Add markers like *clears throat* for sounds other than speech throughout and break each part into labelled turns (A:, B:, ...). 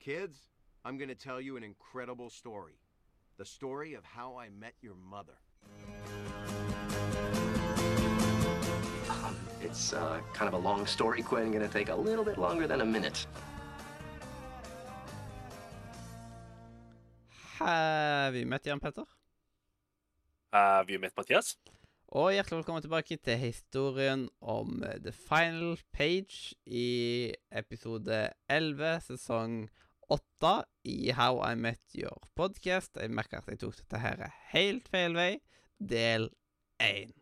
A: Kids, I'm going to tell you an incredible story. The story of how I met your mother.
B: Um, it's uh, kind of a long story, Quinn. Gonna take a little bit longer than a minute.
C: Har vi møtt Jan Petter?
D: Er vi med Mathias?
C: Og hjertelig velkommen tilbake til historien om eh, The Final Page i episode 11, sesong 8 i How I Met Your Podcast. Jeg merker at jeg tok dette her helt feil vei. Del 1.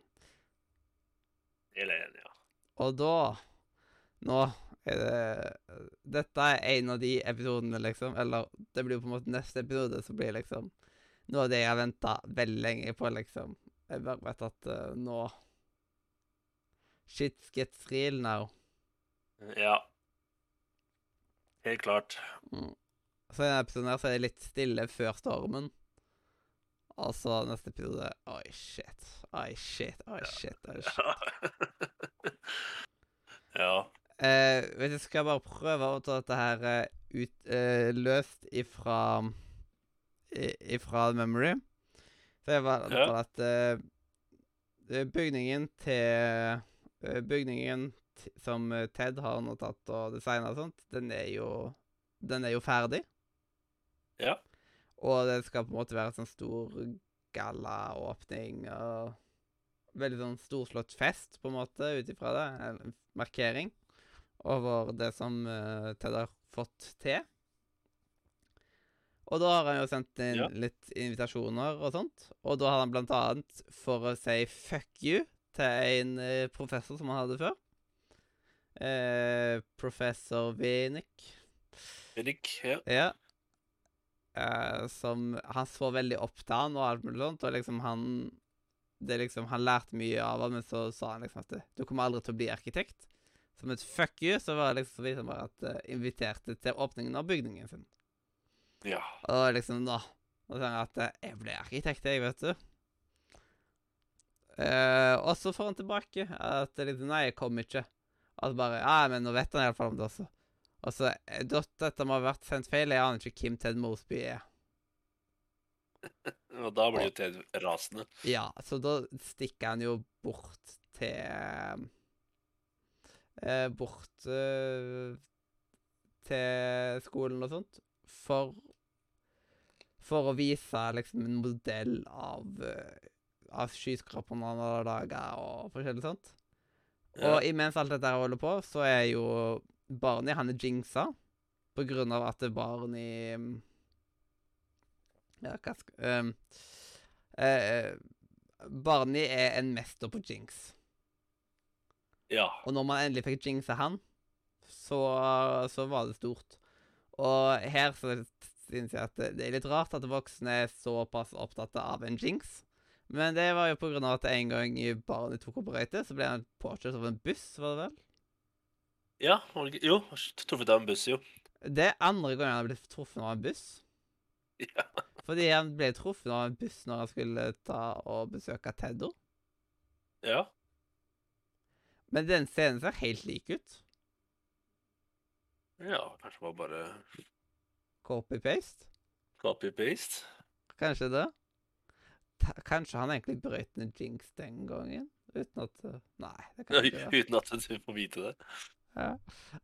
D: Del én, ja.
C: Og da Nå er det Dette er en av de episodene, liksom. Eller det blir jo på en måte neste episode, så blir liksom noe av det jeg har venta veldig lenge på, liksom. Jeg bare vet at uh, nå Shit gets real now.
D: Ja. Helt klart.
C: Mm. Så i denne episoden her så er det litt stille før stormen. Og så neste episode Oi, shit. Oi, shit. Oi, shit. Oi, *laughs* shit.
D: ja.
C: Eh, vet du, skal jeg bare prøve å ta dette her eh, ut, eh, løst ifra i- Ifra memory. Så jeg var
D: Ja.
C: på at eh, bygningen til eh, Bygningen som eh, Ted har nå tatt og designa og sånt, den er jo Den er jo ferdig.
D: Ja.
C: Og det skal på en måte være en sånn stor gallaåpning og Veldig sånn storslått fest, på en måte, ut ifra det. En markering over det som uh, Ted har fått til. Og da har han jo sendt inn
D: Ja.
C: litt invitasjoner og sånt. Og da har han blant annet for å si 'fuck you' til en eh, professor som han hadde før. Eh, professor Vinick.
D: Erik, ja.
C: Ja. Eh, som Han så veldig opp til han og alt mulig sånt, og liksom han det liksom, Han lærte mye av ham, men så sa han liksom at du kommer aldri til å bli arkitekt. Som et fuck you, så var det liksom vi han bare at uh, inviterte til åpningen av bygningen sin.
D: Ja.
C: Og liksom nå så sa han at jeg ble arkitekt, jeg, vet du. Uh, og så får han tilbake at det liksom Nei, jeg kom ikke. At bare Ja, men nå vet han iallfall om det også. Og så eh, Dette må ha vært sendt feil. Jeg aner ikke hvem Ted Mosby er. *laughs*
D: Og da blir jo Ted rasende.
C: Ja, så da stikker han jo bort til eh, Bort eh, til skolen og sånt. For For å vise liksom en modell av uh, Av skyskraperne han har laga, og forskjellig sånt.
D: Ja.
C: Og imens alt dette her holder på, så er jo Barney han er jinxa. På grunn av at Barney mm, Ja, hva skal um, uh, Barney er en mester på jinx.
D: Ja.
C: Og når man endelig fikk jinxa han, så, så var det stort. Og her så synes jeg at det, det er litt rart at voksne er såpass opptatt av en jinx. Men det var jo på grunn av at en gang barnet tok opp røyte, så ble han påkjørt av en buss, var det vel?
D: Ja, Jo, truffet av en buss, jo.
C: Det er andre gangen han har blitt truffet av en buss. *laughs*
D: Ja.
C: Fordi han ble truffet av en buss når han skulle ta og besøke Teddo.
D: Ja.
C: Men den scenen ser helt lik ut.
D: Ja, kanskje det var bare
C: Copy-paste.
D: copy-paste.
C: Kanskje det. Kanskje han egentlig brøt en jinx den gangen? Uten at uh, Nei, det kan ikke være.
D: Uten at du får vite det.
C: Ja.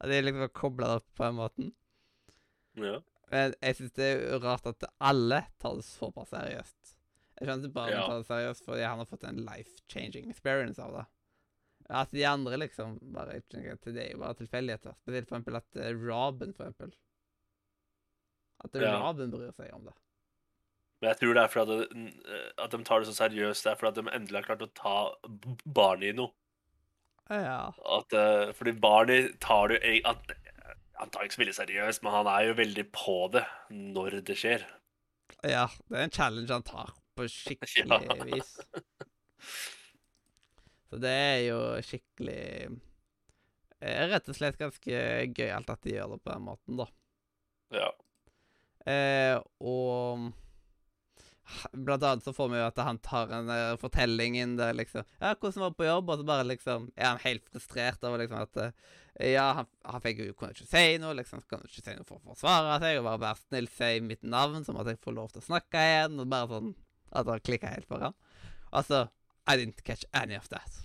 C: Det er liksom kobla opp på en måte.
D: Ja.
C: Men jeg syns det er rart at alle tar det såpass seriøst. Jeg skjønner ikke bare
D: Ja.
C: tar det seriøst fordi han har fått en life-changing experience av det. At de andre liksom bare ikke til Det er jo bare tilfeldigheter. Spesielt for eksempel at eh, Robin, for eksempel. At
D: Ja.
C: Robin bryr seg om det.
D: Men jeg tror det er fordi at, det, at de tar det så seriøst. Det er fordi at de endelig har klart å ta barnet i noe.
C: Ja.
D: At, eh, fordi Barney tar det jo så veldig seriøst, men han er jo veldig på det når det skjer.
C: ja. Det er en challenge han tar på skikkelig *laughs*
D: Ja.
C: vis. Så det er jo skikkelig eh, Rett og slett ganske gøyalt at de gjør det på den måten, da.
D: Ja.
C: Eh, og Blant annet så får vi jo at han tar en uh, fortelling inn der liksom Ja, hvordan var det på jobb? Og så bare liksom er han helt frustrert over liksom at Ja, han, han fikk jo kunne ikke si noe, liksom. så Kunne ikke si noe for å forsvare seg, og bare være snill si mitt navn, som at jeg får lov til å snakke igjen, og bare sånn At han klikka helt for han. Altså I didn't catch any of that.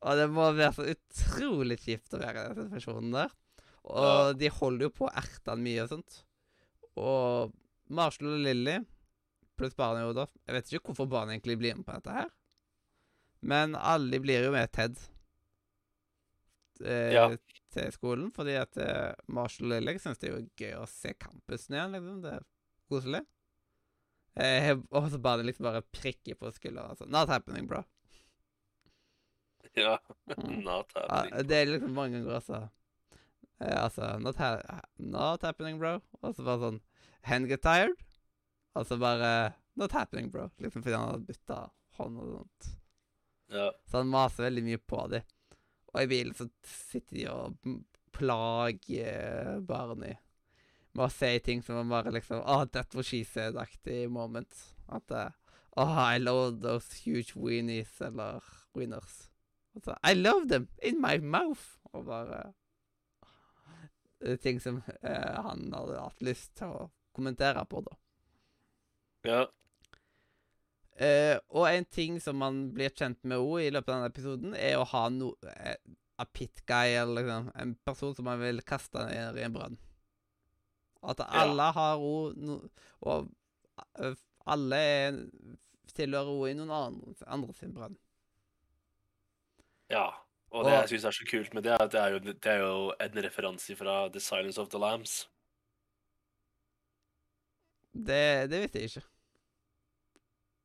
C: Og det må være så utrolig kjipt å være i den situasjonen der. Og de holder jo på å erte han mye og sånt. Og Marshall og Lilly, pluss barnet da Jeg vet ikke hvorfor barnet egentlig blir med på dette her. Men alle blir jo med Ted eh,
D: Ja.
C: til skolen, fordi at eh, Marshall Lilly syns det er jo gøy å se campusen igjen, liksom. Det er koselig. Eh, *laughs* og så bare liksom bare prikker på skulderen. Altså. Not happening, bro.
D: Ja.
C: Mm. *laughs*
D: Not happening.
C: det er liksom mange ganger altså eh, Altså not, ha not happening, bro. Og så bare sånn Hand get tired? Og så bare Not happening, bro. Liksom fordi han hadde bytta hånd og sånt.
D: Ja.
C: Så han maser veldig mye på dem. Og i bilen så sitter de og plager Barney med å si ting som er bare liksom Oh, that was she said-aktig moment. At eh, Oh, I love those huge weenies, eller winners. Altså, I love them in my mouth. Og bare eh, Ting som uh, han hadde hatt lyst til å kommentere på, da.
D: Ja.
C: Uh, og en ting som man blir kjent med òg i løpet av denne episoden, er å ha no, uh, a pit guy, eller liksom en person som man vil kaste ned i en brønn. At alle har òg no, Og uh, alle er, tilhører òg i noen andre, andre sin brønn.
D: ja. Og det
C: Og-
D: jeg syns er så kult med det, er at det er jo, det er jo en referanse fra The Silence of the Lambs.
C: Det, det vet jeg ikke.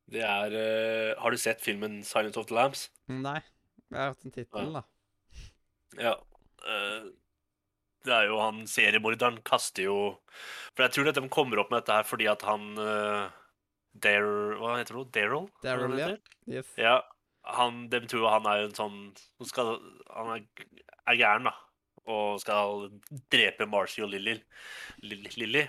D: Det er uh, Har du sett filmen Silence of the Lambs?
C: Nei. Jeg har hørt den tittelen, da.
D: Ja. Uh, det er jo han seriemorderen kaster jo For jeg tror at de kommer opp med dette her fordi at han uh, Dare, Hva heter det? Daryl?
C: Daryl, ja. Yes.
D: Ja. Han, de tror han er en sånn som skal, Han er, er gæren, da. Og skal drepe Marcy og Lilly. Lily.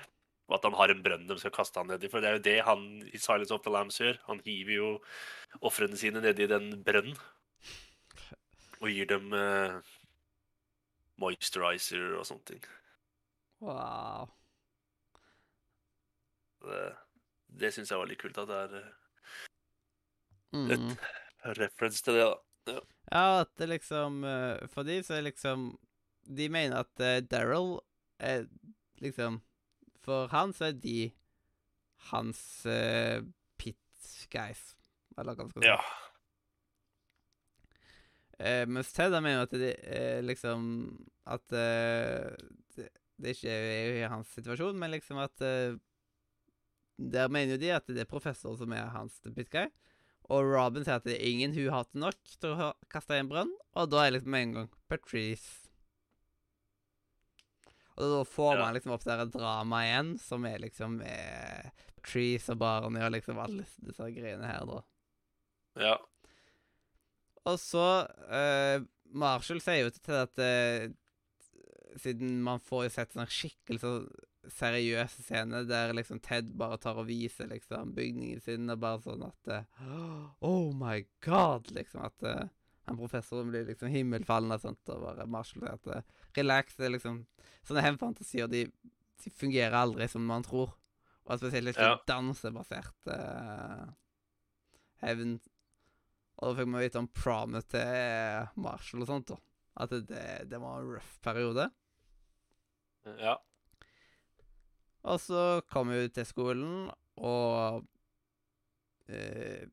D: Og at han har en brønn de skal kaste han nedi. For det er jo det han i Silence of the Lambs gjør. Han hiver jo ofrene sine nedi den brønnen. Og gir dem uh, moisturizer og sånne ting.
C: Wow.
D: Det, det syns jeg var litt kult. At det er
C: Mm.
D: eh, reference til det, da.
C: Ja, at det liksom eh, For de så er liksom De mener at Daryl er liksom For han så er de hans uh, pit guys. Eller hva man skal si.
D: Ja.
C: Uh, mens Ted han mener at det uh, liksom At uh, det, det ikke er i hans situasjon, men liksom at eh, Der mener jo de at det er professor som er hans pit guy. Og Robin sier at det er ingen hun hater nok til å kaste i en brønn, og da er liksom en gang Patrice Og da får man liksom opp det dramaet igjen, som er liksom med Trees og Barney og liksom alle disse greiene her, da.
D: ja.
C: Og så eh, Marshall sier jo til at eh, siden man får jo sett sånn skikkelig så seriøse scene der liksom Ted bare tar og viser liksom bygningen sin, og bare sånn at eh, *gasps* Oh my God! Liksom at eh, han professoren blir liksom himmelfallen og sånt, og bare Marshall sier at eh, relax, det er liksom Sånne hevnfantasier, de, de fungerer aldri som man tror. Og spesielt ikke
D: Ja.
C: dansebasert uh, hevn. Og da fikk vi vite om promet til Marshall og sånt. da. At det, det var en rough periode.
D: ja.
C: Og så kom vi ut til skolen, og eh,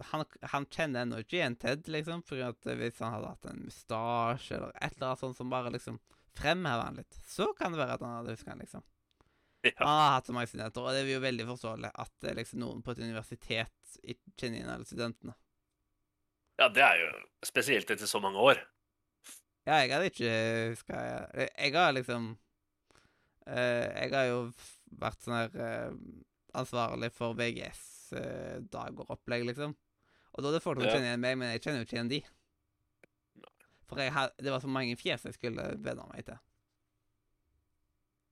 C: han, han kjenner ennå ikke igjen Ted, liksom. For at hvis han hadde hatt en mustasje eller et eller annet sånt som bare liksom fremhever han litt, så kan det være at han hadde huska han, liksom.
D: ja.
C: Han har hatt så mange studenter, og det er jo veldig forståelig at eh, liksom, noen på et universitet ikke kjenner igjen alle studentene.
D: Ja, det er jo spesielt etter så mange år.
C: Ja, jeg hadde ikke huska jeg, jeg har liksom eh, Jeg har jo vært sånn her eh, ansvarlig for VGS-dager og opplegg, liksom. Og da er det folk som
D: Ja.
C: kjenner igjen meg, men jeg kjenner jo ikke igjen de. For had, det var så mange fjes jeg skulle venne meg til.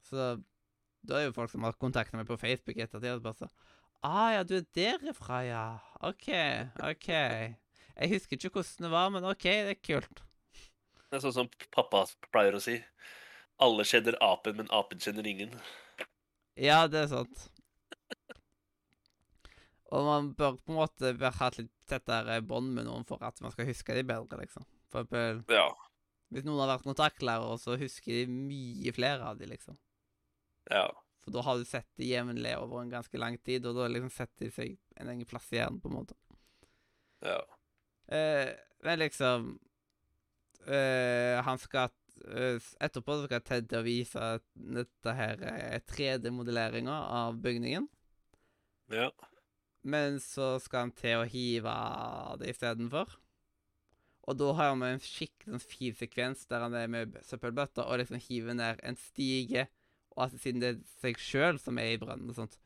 C: Så da er jo folk som har kontakta meg på Facebook etter ettertid, og bare så Ah, ja, du er derifra, ja. OK, OK. Jeg husker ikke hvordan det var, men OK, det er kult.
D: Det er sånn som pappa pleier å si. Alle kjenner apen, men apen kjenner ingen.
C: Ja, det er sant. Og man bør på en måte bør ha et litt tettere bånd med noen for at man skal huske de bedre, liksom. For eksempel,
D: Ja.
C: hvis noen har vært kontaktlærer, så husker de mye flere av de, liksom.
D: Ja.
C: For da har du sett de jevnlig over en ganske lang tid, og da liksom setter de seg en egen plass i hjernen, på en måte.
D: Ja.
C: Eh, men liksom eh, Han skal eh, Etterpå skal Ted vise at dette her er 3D-modelleringa av bygningen.
D: Ja.
C: Men så skal han til å hive det istedenfor. Og da har vi en skikkelig sånn fin sekvens der han er med søppelbøtta og liksom hiver ned en stige, og at siden det er seg sjøl som er i brønnen og sånt.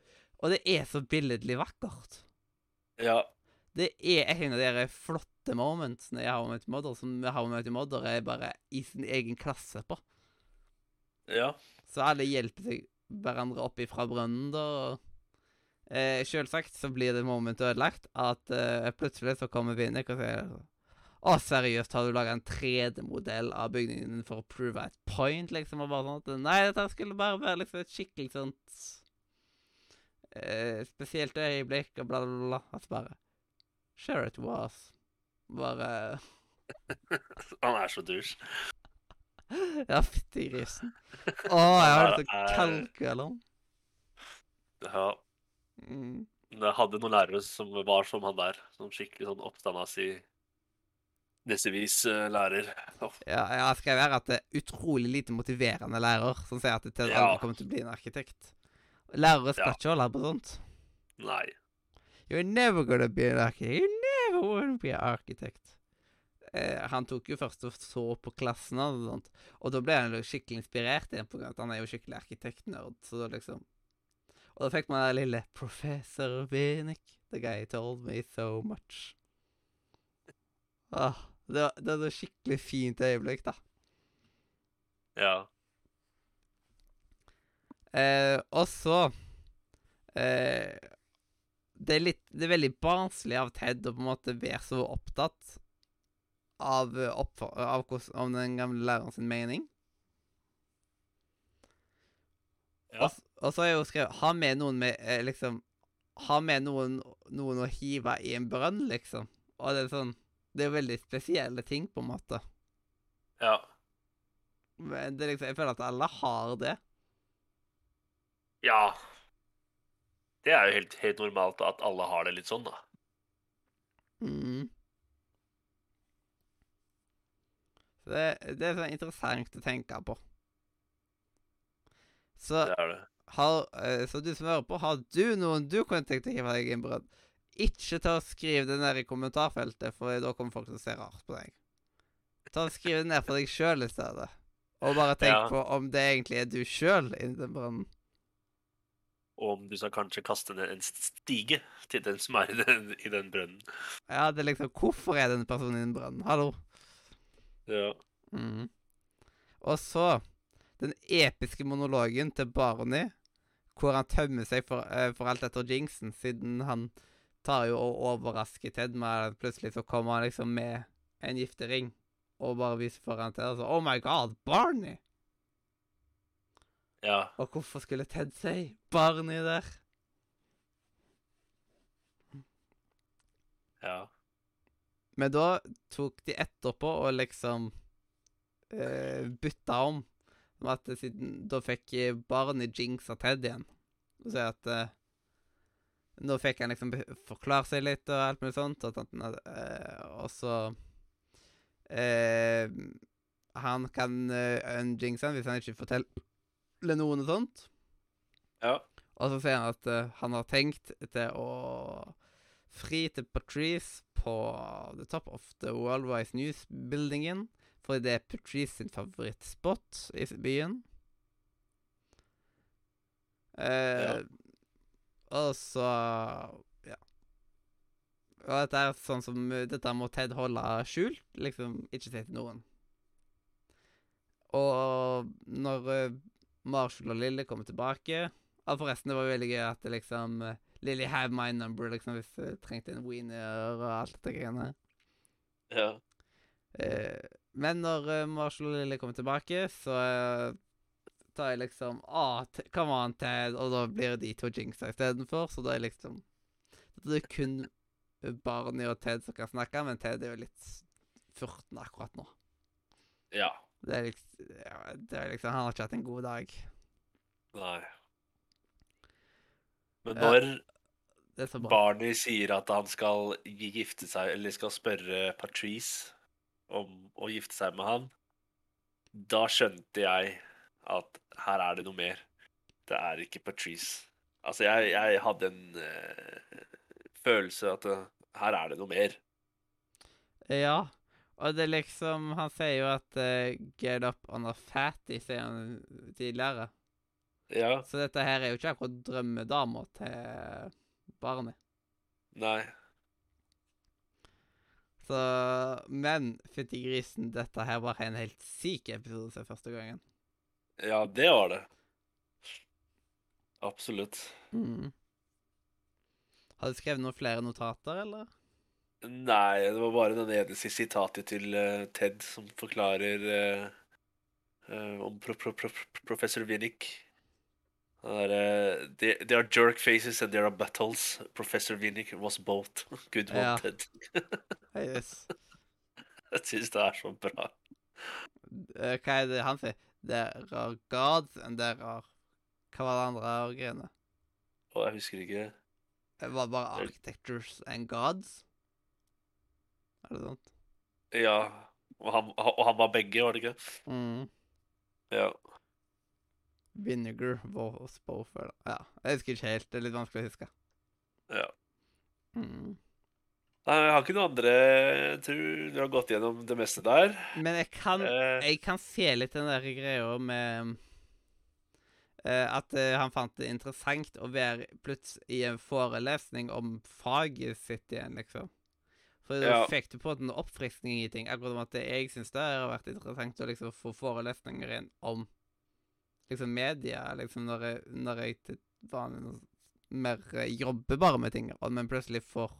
C: Og det er så billedlig vakkert.
D: Ja.
C: Det er en av de flotte momentene jeg har I Your Mother som How I Met Your modder er bare i sin egen klasse på.
D: Ja.
C: Så alle hjelper seg hverandre opp ifra brønnen, da. og, Eh, Sjølsagt så blir det moment ødelagt at eh, plutselig så kommer Vinnik og sier Å, seriøst, har du laga en 3D-modell av bygningen for å prove et point, liksom? Og bare sånn at Nei, dette skulle bare være liksom et skikkelig sånt eh, spesielt øyeblikk, og bla, bla, bla. Altså bare Sure it was. Bare *laughs*
D: Han er så douche. *laughs*
C: Ja, fytti grisen. Å, jeg har lyst til å *laughs*
D: Er-
C: kalke eller noe.
D: Ja.
C: Mm.
D: Jeg hadde noen lærere som var som han der. Som skikkelig sånn oppstandas-i nessevis eh, lærer. Oh.
C: Ja, jeg har skrevet her at det er utrolig lite motiverende lærer som sier at Ted
D: Ja.
C: aldri kommer til å bli en arkitekt. Lærere skal
D: Ja.
C: ikke holde på sånt.
D: Nei.
C: You're never gonna be an architect. You're never gonna be an architect. Eh, han tok jo først og så på klassen og sånt, og da ble han jo skikkelig inspirert igjen, på at han er jo skikkelig arkitektnerd, så da liksom Og da fikk man den lille Professor Winnick, the guy told me so much. Ah, det, var, det var et skikkelig fint øyeblikk, da.
D: Ja.
C: Eh, og så eh, det, er litt, det er veldig barnslig av Ted å på en måte være så opptatt av, eh, oppfor- av, av den gamle læreren sin mening.
D: Ja.
C: Og, og så har jeg jo skrevet Ha med noen med eh, liksom Ha med noen, noen å hive i en brønn, liksom. Og det er sånn Det er jo veldig spesielle ting, på en måte.
D: Ja.
C: Men det er liksom, jeg føler at alle har det.
D: Ja. Det er jo helt, helt normalt at alle har det litt sånn, da.
C: Mm. Det, det er sånn interessant å tenke på. Så,
D: Det er det.
C: Har, eh, så du som hører på, har du noen du kunne tenkt deg hive deg i brønn? Ikke ta og skriv det ned i kommentarfeltet, for da kommer folk til å se rart på deg. Ta og Skriv det ned for deg sjøl i stedet. Og bare tenk
D: Ja.
C: på om det egentlig er du sjøl inni den brønnen.
D: Og om du skal kanskje kaste ned en stige til den som er i den, i den brønnen.
C: Ja, det er liksom Hvorfor er denne personen i den brønnen? Hallo?
D: Ja.
C: Mm. Og så den episke monologen til Barney, hvor han tømmer seg for, uh, for alt etter jinxen, siden han tar jo og overrasker Ted med at plutselig så kommer han liksom med en giftering og bare viser foran Ted og så Oh my god, Barney!
D: ja.
C: Og hvorfor skulle Ted si Barney der?
D: Ja.
C: Men da tok de etterpå og liksom eh, bytta om. Som at siden Da fikk barnet Barney jinx av Ted igjen. Og så at uh, Nå fikk han liksom forklare seg litt og alt mulig sånt. Og, at, uh, og så uh, Han kan uh, unjinxe han hvis han ikke forteller noen og sånt.
D: Ja.
C: Og så sier han at uh, han har tenkt til å fri til Patrice på the top of the Worldwise News-buildingen. For det er Patrice sin favorittspot i byen. Eh,
D: Ja.
C: Og så Ja. Og dette er sånn som Dette må Ted holde skjult. Liksom ikke si til noen. Og når eh, Marshall og Lilly kommer tilbake og forresten, det var veldig gøy at liksom Lilly Lily have my number, liksom, hvis du trengte en wiener og alt dette greiene.
D: Ja.
C: Eh, Men når uh, Marshall og Lily kommer tilbake, så uh, tar jeg liksom ah, Come on, Ted. Og da blir de to jinxa istedenfor. Så da er liksom Det er kun Barney og Ted som kan snakke, men Ted er jo litt furten akkurat nå.
D: Ja.
C: Det er liksom, ja, det er liksom Han har ikke hatt en god dag.
D: Nei. Men når. Barney sier at han skal gifte seg, eller skal spørre Patrice om å gifte seg med han, da skjønte jeg at her er det noe mer. Det er ikke Patrice. Altså, jeg, jeg hadde en uh, følelse at uh, her er det noe mer.
C: Ja. Og det er liksom Han sier jo at uh, 'get up on a fatty', sier han tidligere.
D: Ja.
C: Så dette her er jo ikke akkurat drømmedama til barnet.
D: Nei.
C: Så Men fytti grisen, dette her var en helt syk episode til første gangen.
D: Ja, det var det. Absolutt.
C: Mm. Har du skrevet noen flere notater, eller?
D: Nei, det var bare den eneste sitatet til uh, Ted som forklarer uh, om pro pro pro professor Winnick. Er, eh, they, they are jerk faces and there are battles. Professor Winnick was both. *laughs* Good one,
C: Ja.
D: Ted. *laughs*
C: Yes. *laughs*
D: Jeg syns det er så bra.
C: Eh, Hva er det han sier? There are gods and there are Hva var det andre greiene?
D: Å, jeg husker ikke
C: Det var bare architectures and gods? Er det sant?
D: Ja. Og han, og han var begge, var det ikke?
C: Mm.
D: Ja.
C: Vinegar was both eller- Ja, jeg husker ikke helt. Det er litt vanskelig å huske.
D: ja.
C: Mm.
D: Nei, jeg har ikke noe andre Jeg tror du har gått gjennom det meste der.
C: Men jeg kan
D: Eh,
C: Jeg kan se litt den der greia med eh, At eh, han fant det interessant å være plutselig i en forelesning om faget sitt igjen, liksom. For da
D: Ja.
C: fikk du på en oppfriskning i ting. Akkurat som at jeg syns det har vært interessant å liksom få forelesninger inn om liksom media, liksom når jeg, når jeg til vanlig mer jobber bare med ting, men plutselig får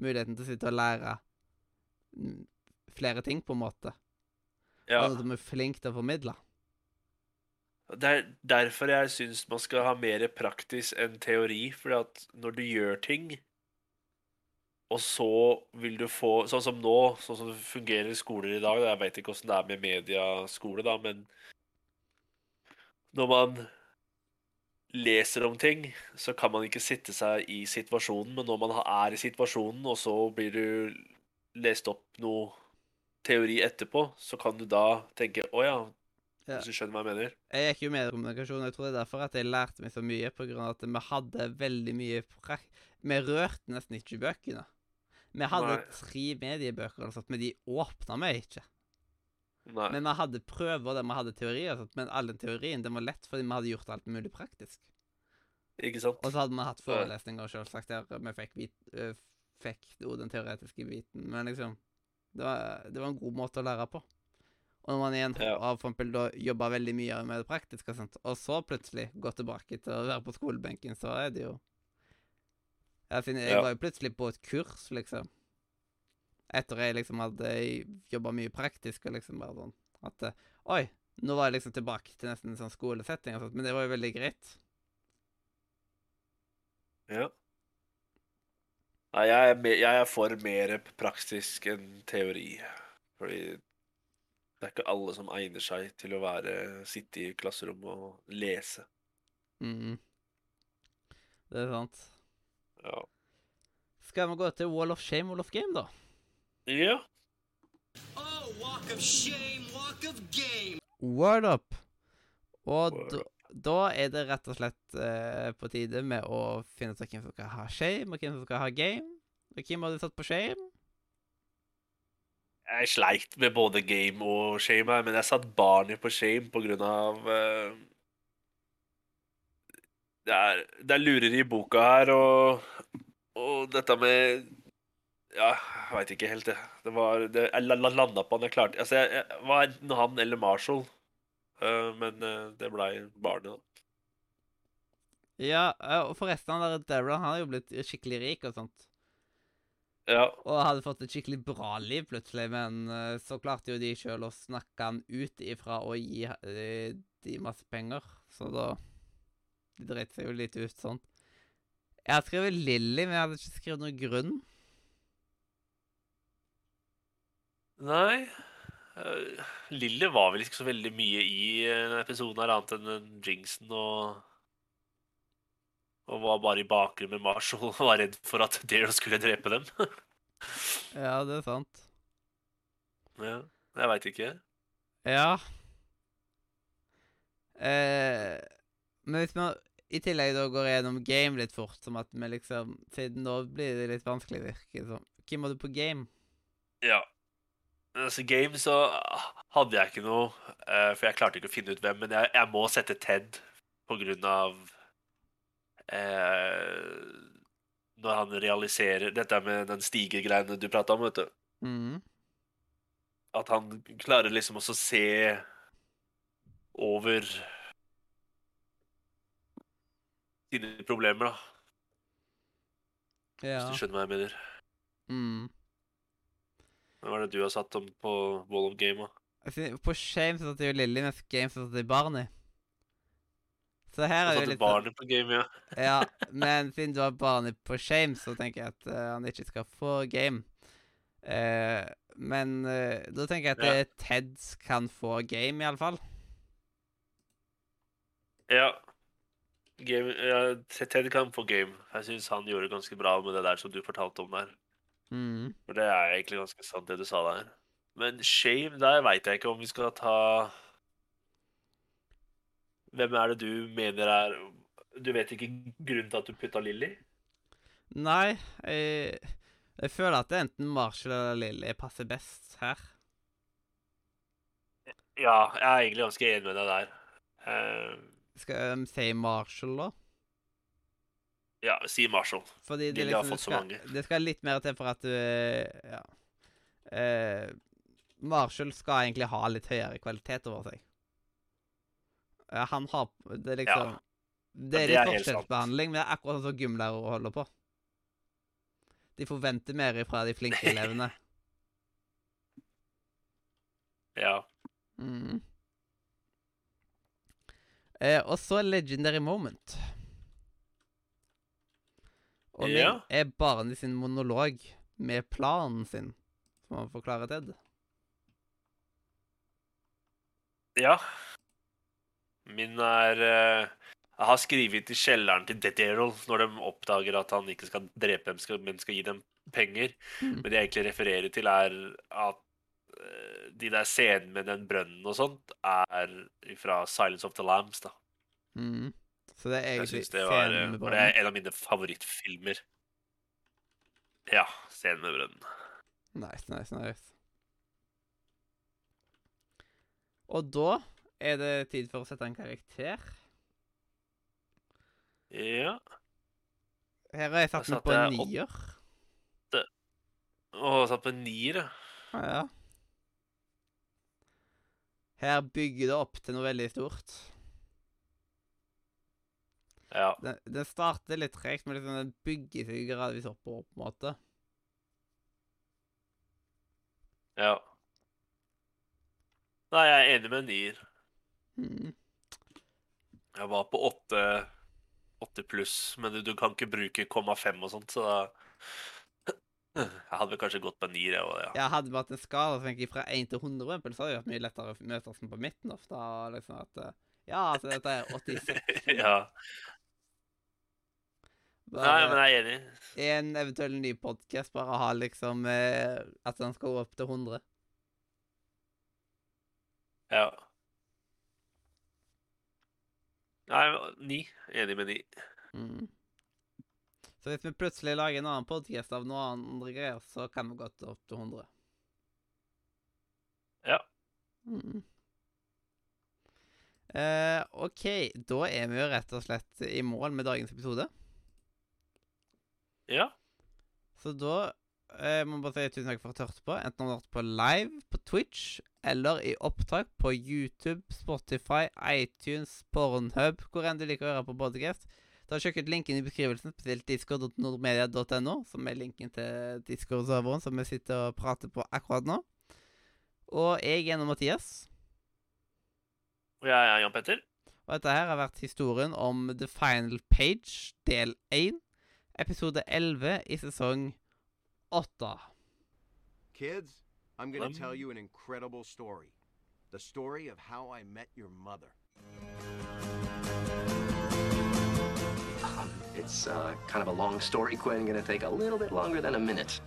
C: muligheten til å sitte og lære flere ting, på en måte.
D: ja.
C: Og at de er flinke til å formidle.
D: Det er derfor jeg syns man skal ha mer praktisk enn teori. For når du gjør ting, og så vil du få Sånn som nå, sånn som det fungerer i skoler i dag Jeg vet ikke åssen det er med mediaskole, da, men når man leser om ting, så kan man ikke sitte seg i situasjonen. Men når man er i situasjonen, og så blir du lest opp noe teori etterpå, så kan du da tenke Å ja,
C: Ja.
D: hvis du skjønner hva jeg mener?
C: Jeg gikk jo i og jeg tror det er derfor at jeg lærte meg så mye, på grunn av at vi hadde veldig mye prak... Vi rørte nesten ikke bøkene. Vi hadde
D: Nei.
C: tre mediebøker, men de åpna vi ikke.
D: Nei.
C: Men vi hadde prøver der vi hadde teorier, men all den teorien den var lett fordi vi hadde gjort alt mulig praktisk.
D: Ikke sant?
C: Og så hadde vi hatt forelesninger selvsagt der vi fikk, vit, øh, fikk jo den teoretiske biten, men liksom det var, det var en god måte å lære på. Og når man igjen
D: Ja.
C: har for eksempel da jobba veldig mye med det praktiske, og sånt, og så plutselig går tilbake til å være på skolebenken, så er det jo Jeg, finner, jeg
D: Ja.
C: var jo plutselig på et kurs, liksom. Etter jeg liksom hadde jobba mye praktisk, og liksom bare sånn at eh, Oi, nå var jeg liksom tilbake til nesten en sånn skolesetting, og sånt, men det var jo veldig greit.
D: Ja. Nei, jeg er, me- jeg er for mer praktisk enn teori. Fordi det er ikke alle som egner seg til å være, sitte i klasserommet og lese.
C: Mm. Det er sant.
D: Ja.
C: Skal vi gå til Wall of Shame, Wall of Game, da?
D: Ja.
E: Oh, walk of shame, walk of game.
C: Word up! Og
D: Word
C: da, da er det rett og slett eh, på tide med å finne ut hvem som skal ha shame, og hvem som skal ha game. Og hvem har du satt på shame?
D: Jeg sleit med både game og shame her, men jeg satt barnet på shame på grunn av eh, det, er, det er lureri i boka her, og, og dette med Ja, jeg veit ikke helt, det. det, var, det jeg la- la- landa på han. Jeg klarte Altså, jeg, jeg var enten han eller Marshall, Uh, men uh, det blei barnet, da.
C: Ja, eh, og forresten, han der Darren han har jo blitt skikkelig rik og sånt.
D: Ja.
C: og hadde fått et skikkelig bra liv plutselig, men uh, så klarte jo de sjøl å snakke han ut ifra å gi eh, de masse penger, så da De dreit seg jo litt ut sånn. Jeg har skrevet Lilly, men jeg hadde ikke skrevet noen grunn.
D: Nei. Uh, Lille var vel ikke så veldig mye i eh, episoden her, annet enn jinxen og Og var bare i bakgrunnen med Marshall og var redd for at Daryl skulle drepe dem. *laughs*
C: Ja, det er sant.
D: ja, jeg veit ikke.
C: Ja. Eh, men hvis vi i tillegg da går gjennom game litt fort, som at vi liksom Siden nå blir det litt vanskelig, virker det som. Hvem var du på game?
D: Ja. Altså, game så hadde jeg ikke noe, eh, for jeg klarte ikke å finne ut hvem, men jeg, jeg må sette Ted på grunn av eh, Når han realiserer dette med den stigergreiene du prata om, vet du.
C: Mm.
D: At han klarer liksom også å se over sine problemer, da.
C: Ja.
D: Hvis du skjønner hva jeg mener.
C: Mm.
D: Hva er det du har satt om på Wall of Game?
C: på Shame så satt jo Lilly, mens Game så satt i Barney. Så her er jo litt Barney
D: barnet på game, ja.
C: Ja, *laughs* men siden du har Barney på Shame, så tenker jeg at uh, han ikke skal få game. Uh, men uh, da tenker jeg at
D: Ja.
C: Ted kan få game, iallfall.
D: Ja. Game, ja, Ted kan få game. Jeg syns han gjorde det ganske bra med det der som du fortalte om der.
C: Mm.
D: For det er egentlig ganske sant, det du sa der. Men Shame, der veit jeg ikke om vi skal ta Hvem er det du mener er Du vet ikke grunnen til at du putta Lilly?
C: Nei, jeg, jeg føler at det er enten Marshall eller Lilly passer best her.
D: Ja, jeg er egentlig ganske enig med deg der. Uh...
C: Skal vi si Marshall, da?
D: Ja, si Marshall.
C: Fordi det,
D: liksom, har fått så
C: det,
D: mange.
C: skal, det skal litt mer til for at du eh, Ja. Uh, Marshall skal egentlig ha litt høyere kvalitet over seg. Ja, han har Det er liksom
D: Ja.
C: Det er
D: det er
C: litt forskjellsbehandling, men det er akkurat sånn som gymlærere holder på. De forventer mer ifra de flinke *laughs* elevene.
D: Ja.
C: Mm. Uh, og så Legendary Moment. Og det
D: Ja.
C: er Barney sin monolog med planen sin, som han forklarer Ted.
D: Ja. Min er eh, Jeg har skrevet i kjelleren til Daryl når de oppdager at han ikke skal drepe dem, men skal gi dem penger.
C: Mm.
D: Men det jeg egentlig refererer til, er at eh, de der scenene med den brønnen og sånt er fra Silence of the Lambs, da.
C: Mm. Så det er egentlig
D: det var
C: scenen
D: eh,
C: med
D: brønnen. Det er en av mine favorittfilmer. Ja. Scenen med brønnen.
C: Nice, nice, nice. Og da er det tid for å sette en karakter.
D: Ja.
C: Her har jeg satt meg på en nier.
D: Å, satt på en nier, ja.
C: Her bygger det opp til noe veldig stort.
D: Ja.
C: Den, den starter litt tregt, men liksom den bygger seg gradvis oppover, på en måte.
D: ja. Nei, jeg er enig med nier.
C: Mm.
D: Jeg var på åtte, åtte pluss, men du, du kan ikke bruke komma fem og sånt, så da *clears throat* Jeg hadde vel kanskje gått på en nier, jeg òg, ja.
C: Jeg hadde hatt en skala så tenker jeg fra 1 til 100, for eksempel, så hadde det vært mye lettere å møtes oss på midten ofte. og Liksom at eh, Ja, altså, dette er *laughs* 86.
D: ja. Nei, men jeg er enig.
C: i en eventuell ny podkast bare ha liksom eh, At den skal gå opp til 100.
D: Ja. Nei, ni. Enig med ni.
C: Mm. Så hvis vi plutselig lager en annen podkast av noen andre greier, så kan vi godt opp til 100.
D: Ja.
C: Mm. Eh, OK, da er vi jo rett og slett i mål med dagens episode.
D: Ja.
C: Så da eh, må jeg bare si tusen takk for at du hørte på. Enten du har hørt på live på Twitch eller i opptak på YouTube, Spotify, iTunes, Pornhub, hvor enn du liker å høre på podcast. Da Sjekk ut linken i beskrivelsen, spesielt discord.nordmedia.no, som er linken til Discord-serveren som vi sitter og prater på akkurat nå. Og jeg er nå Mathias.
D: Og jeg er Jan Petter.
C: Og dette her har vært historien om The Final Page, del 1, episode 11 i sesong 8.
A: Kids, I'm gonna
D: Um.
A: tell you an incredible story. The story of how I met your mother.
B: Um, it's uh, kind of a long story, Quinn. Gonna take a little bit longer than a minute.